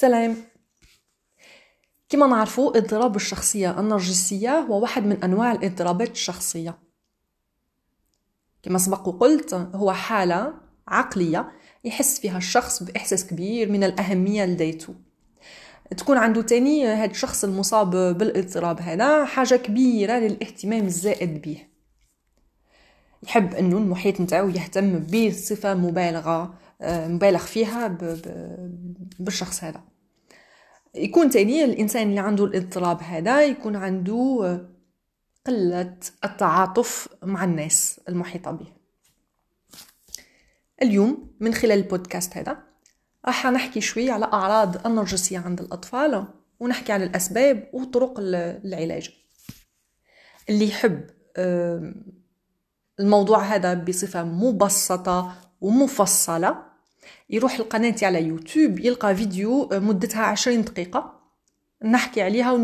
سلام. كما نعرفوا اضطراب الشخصية النرجسية هو واحد من أنواع الاضطرابات الشخصية. كما سبق وقلت هو حالة عقلية يحس فيها الشخص بإحساس كبير من الأهمية لديته تكون عنده تاني هذا الشخص المصاب بالاضطراب هذا حاجة كبيرة للاهتمام الزائد به. يحب أنه المحيط نتاعو يهتم بصفة مبالغة مبالغ فيها بالشخص هذا. يكون تاني الإنسان اللي عنده الاضطراب هذا يكون عنده قلة التعاطف مع الناس المحيطة به. اليوم من خلال البودكاست هذا راح نحكي شوي على أعراض النرجسية عند الأطفال ونحكي على الأسباب وطرق العلاج. اللي يحب الموضوع هذا بصفة مبسطة ومفصلة يروح القناة على يوتيوب يلقى فيديو مدتها عشرين دقيقة. نحكي عليها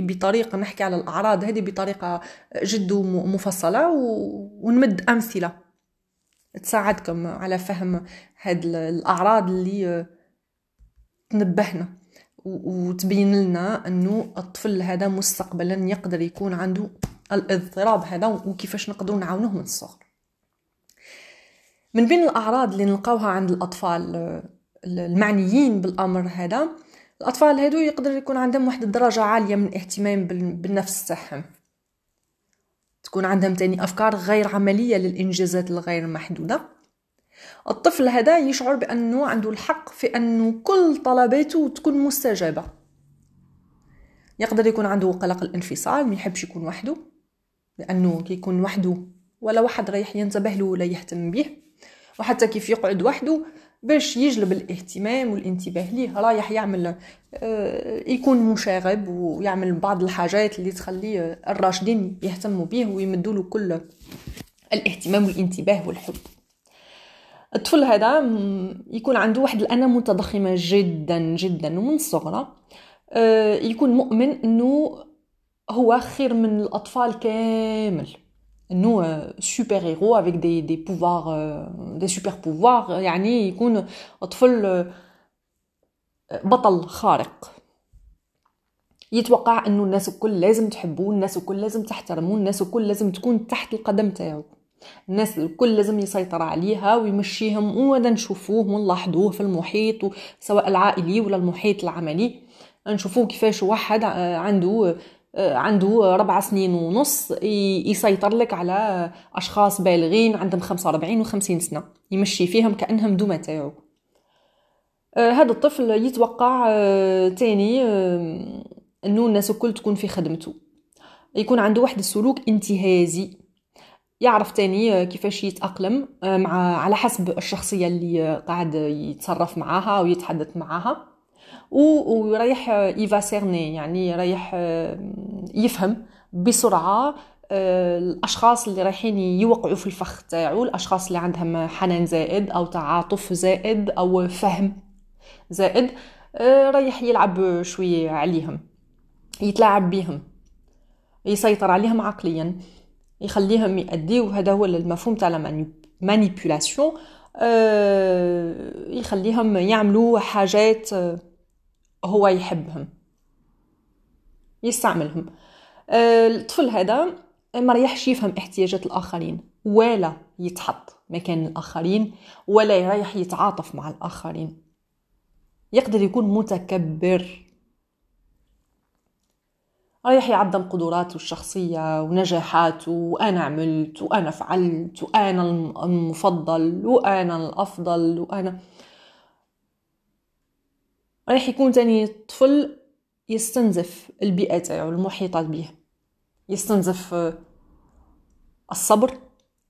بطريقة نحكي على الأعراض هذه بطريقة جد مفصلة ونمد أمثلة تساعدكم على فهم هاد الأعراض اللي تنبهنا وتبين لنا أنه الطفل هذا مستقبلا يقدر يكون عنده الإضطراب هذا وكيفاش نقدروا نعاونوه من الصغر. من بين الأعراض اللي نلقاوها عند الأطفال المعنيين بالأمر هذا الأطفال هادو يقدر يكون عندهم واحد الدرجة عالية من الاهتمام بالنفس تاعهم تكون عندهم تاني أفكار غير عملية للإنجازات الغير محدودة. الطفل هذا يشعر بأنه عنده الحق في أنه كل طلباته تكون مستجابة. يقدر يكون عنده قلق الانفصال ما يحبش يكون وحده لأنه كي يكون وحده ولا واحد رايح ينتبه له ولا يهتم به. وحتى كيف يقعد وحده باش يجلب الاهتمام والانتباه ليه. رايح يعمل آه، يكون مشاغب ويعمل بعض الحاجات اللي تخليه الراشدين يهتموا به ويمدوا له كل الاهتمام والانتباه والحب. الطفل هذا يكون عنده واحد الأنا متضخمة جدا جدا ومن الصغرى آه، يكون مؤمن إنه هو خير من الأطفال كامل. انه super-héros avec des des pouvoirs des super pouvoirs يعني يكون طفل بطل خارق. يتوقع إنه الناس الكل لازم تحبوه الناس الكل لازم تحترموه الناس الكل لازم تكون تحت القدم تاعو. الناس الكل لازم يسيطر عليها ويمشيهم وهذا نشوفوه ونلاحظوه في المحيط سواء العائلي ولا المحيط العملي. نشوفوه كيفاش واحد عنده عنده ربع سنين ونص يسيطر لك على أشخاص بالغين عندهم 45 و50 سنة يمشي فيهم كأنهم دوما تاعو هذا الطفل يتوقع تاني إنه الناس الكل تكون في خدمته. يكون عنده واحد السلوك انتهازي. يعرف تاني كيفاش يتأقلم مع على حسب الشخصية اللي قاعد يتصرف معاها ويتحدث معاها. ورايح يفاسيرني يعني رايح يفهم بسرعة الأشخاص اللي رايحين يوقعوا في الفخ تاعو الأشخاص اللي عندهم حنان زائد أو تعاطف زائد أو فهم زائد رايح يلعب شوية عليهم يتلاعب بهم يسيطر عليهم عقليا يخليهم يأديو هذا هو المفهوم تاع مانيبيولاسيون يخليهم يعملوا حاجات هو يحبهم يستعملهم. الطفل هذا ما ريحش يفهم احتياجات الآخرين ولا يتحط مكان الآخرين ولا يريح يتعاطف مع الآخرين. يقدر يكون متكبر. رايح يعظم قدراته الشخصية ونجاحاته وأنا عملت وأنا فعلت وأنا المفضل وأنا الأفضل وأنا رايح يكون تاني طفل يستنزف البيئة تاعو المحيطة به يستنزف الصبر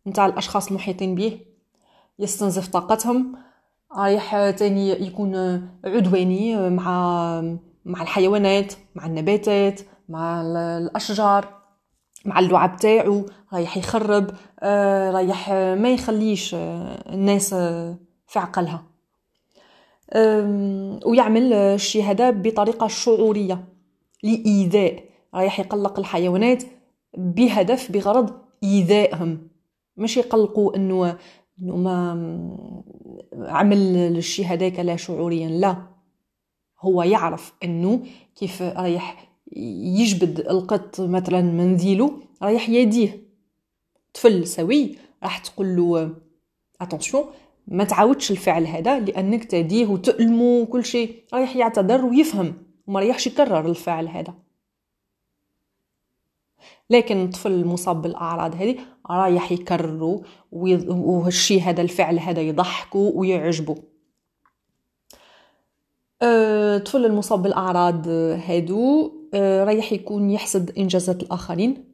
نتاع الأشخاص المحيطين به يستنزف طاقتهم. رايح تاني يكون عدواني مع مع الحيوانات مع النباتات مع الأشجار مع اللعب تاعو. رايح يخرب آه، رايح ما يخليش آه، الناس آه، في عقلها. ويعمل الشيء هذا بطريقة شعورية لإيذاء. رايح يقلق الحيوانات بهدف بغرض إيذائهم. مش يقلقوا إنه إنه ما عمل الشيء هذاك لا شعوريا لا. هو يعرف إنه كيف رايح يجبد القط مثلا منزيله رايح يديه. طفل سوي راح تقول له اتونسيون ما تعاودش الفعل هذا لأنك تديه وتألمه وكل شيء. رايح يعتذر ويفهم وما رايحش يكرر الفعل هذا. لكن الطفل المصاب بالأعراض هذه رايح يكرره والشيء هذا الفعل هذا يضحكه ويعجبه. الطفل أه، المصاب بالأعراض هادو أه، رايح يكون يحسد إنجازات الآخرين.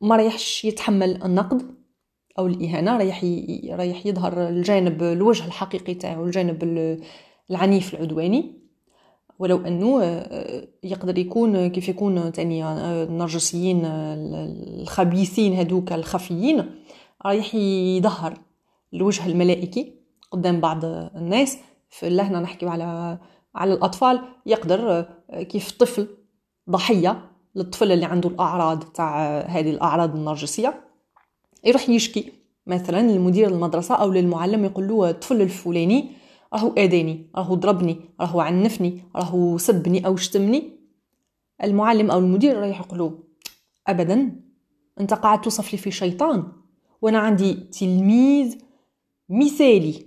ما رايحش يتحمل النقد. أو الإهانة رايح رايح يظهر الجانب الوجه الحقيقي تاعو الجانب العنيف العدواني. ولو أنه آه، يقدر يكون كيف يكون تاني آه، النرجسيين الخبيثين هذوك الخفيين رايح يظهر الوجه الملائكي قدام بعض الناس. فلهنا نحكيو على على الأطفال يقدر آه، كيف طفل ضحية للطفل اللي عنده الأعراض تاع هذه الأعراض النرجسية. يروح يشكي. مثلا لمدير المدرسة أو للمعلم يقول له الطفل الفلاني راهو آذاني راهو ضربني راهو عنفني راهو سبني أو شتمني. المعلم أو المدير رايح يقولوا ابدا أنت قاعد توصف لي في شيطان وأنا عندي تلميذ مثالي.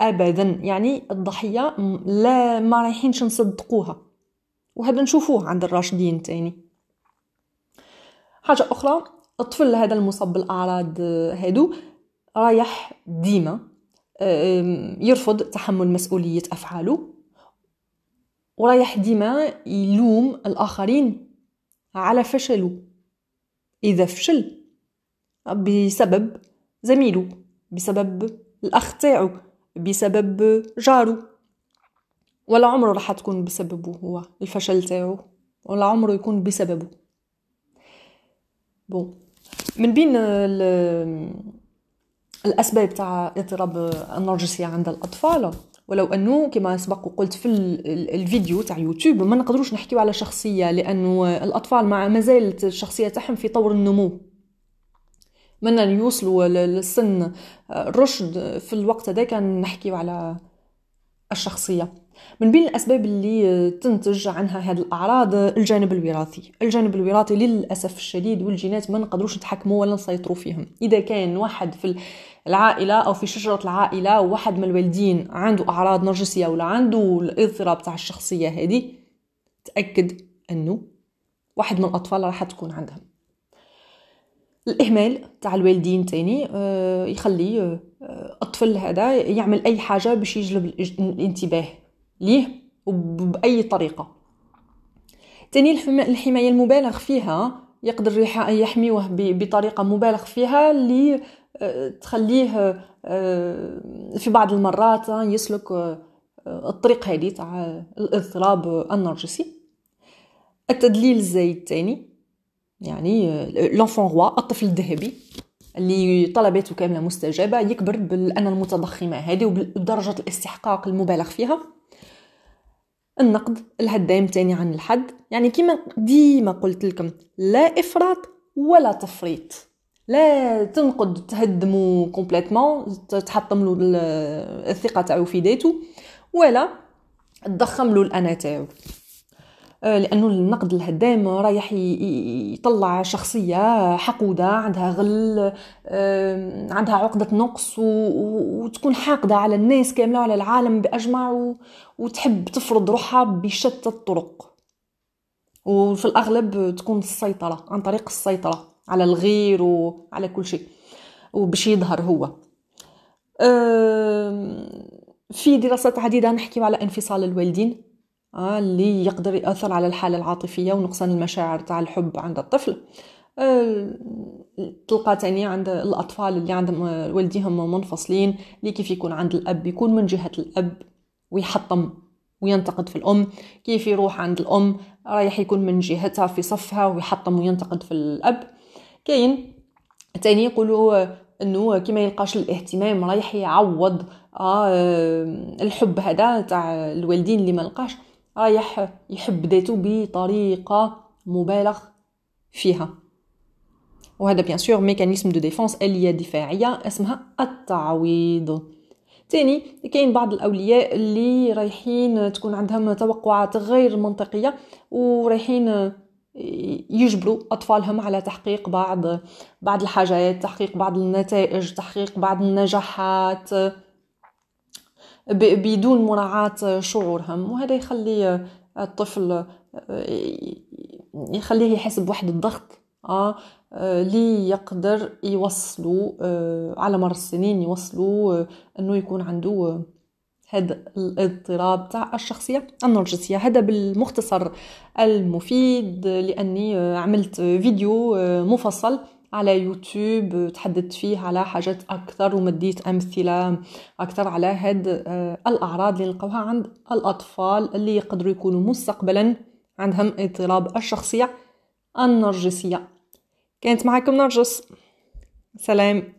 ابدا يعني الضحية لا ما رايحينش نصدقوها. وهذا نشوفوه عند الراشدين تاني حاجة أخرى الطفل هذا المصاب بالأعراض هادو رايح ديما يرفض تحمل مسؤولية أفعاله ورايح ديما يلوم الآخرين على فشله. إذا فشل بسبب زميله بسبب الأخ تاعو بسبب جارو ولا عمره راح تكون بسببه هو الفشل تاعو ولا عمره يكون بسببه. بون. من بين الأسباب تاع اضطراب النرجسية عند الأطفال ولو أنه كما سبق وقلت في الفيديو تاع يوتيوب ما نقدروش نحكيو على شخصية لأنه الأطفال مع مازالت الشخصية تاعهم في طور النمو. من يوصلوا للسن الرشد في الوقت هذا كان نحكيو على الشخصية. من بين الأسباب اللي تنتج عنها هذه الأعراض الجانب الوراثي. الجانب الوراثي للأسف الشديد والجينات ما نقدروش نتحكموا ولا نسيطروا فيهم. إذا كان واحد في العائلة أو في شجرة العائلة واحد من الوالدين عنده أعراض نرجسية ولا عنده الإضطراب تاع الشخصية هذه تأكد أنه واحد من الأطفال راح تكون عندهم. الإهمال تاع الوالدين تاني آه، يخلي آه، الطفل هذا يعمل أي حاجة باش يجلب الانتباه. ليه وبأي طريقة. تاني الحماية المبالغ فيها يقدر يحميوه بطريقة مبالغ فيها اللي آه، تخليه آه، في بعض المرات يسلك آه، الطريق هذه تاع الاضطراب النرجسي. التدليل الزايد تاني يعني لونفون روا الطفل الذهبي اللي طلباته كاملة مستجابة يكبر بالانا المتضخمة هذه وبدرجه الاستحقاق المبالغ فيها. النقد الهدام تاني عن الحد. يعني كيما ديما قلت لكم لا إفراط ولا تفريط. لا تنقد تهدمو كومبليتمون تحطم له الثقة تاعو في ذاته ولا تضخم له الانا تاعو لأنه النقد الهدام رايح يطلع شخصية حقودة عندها غل عندها عقدة نقص وتكون حاقدة على الناس كاملة وعلى العالم بأجمع وتحب تفرض روحها بشتى الطرق. وفي الأغلب تكون السيطرة عن طريق السيطرة على الغير وعلى كل شيء وباش يظهر هو. في دراسات عديدة نحكيو على انفصال الوالدين. آه، اللي يقدر يأثر على الحالة العاطفية ونقصان المشاعر تاع الحب عند الطفل. آه، تلقى تاني عند الأطفال اللي عندهم والديهم منفصلين اللي كيف يكون عند الأب يكون من جهة الأب ويحطم وينتقد في الأم. كيف يروح عند الأم رايح يكون من جهتها في صفها ويحطم وينتقد في الأب. كاين تاني يقولوا إنه كيما يلقاش الاهتمام رايح يعوض آه الحب هذا تاع الوالدين اللي ما لقاش. رايح يحب ذاته بطريقة مبالغ فيها. وهذا bien sûr mécanisme de défense آلية دفاعية اسمها التعويض. تاني كاين بعض الأولياء اللي رايحين تكون عندهم توقعات غير منطقية ورايحين يجبروا أطفالهم على تحقيق بعض بعض الحاجات تحقيق بعض النتائج تحقيق بعض النجاحات. بدون مراعاة شعورهم وهذا يخلي الطفل يخليه يحس بواحد الضغط آه لي يقدر يوصلوا آه، على مر السنين يوصلوا آه، إنه يكون عنده هذا الاضطراب تاع الشخصية النرجسية. هذا بالمختصر المفيد لأني آه، عملت فيديو مفصل على يوتيوب تحدثت فيه على حاجات أكثر ومديت أمثلة أكثر على هاد الأعراض اللي نلقاوها عند الأطفال اللي يقدروا يكونوا مستقبلا عندهم اضطراب الشخصية النرجسية. كانت معكم نرجس. سلام.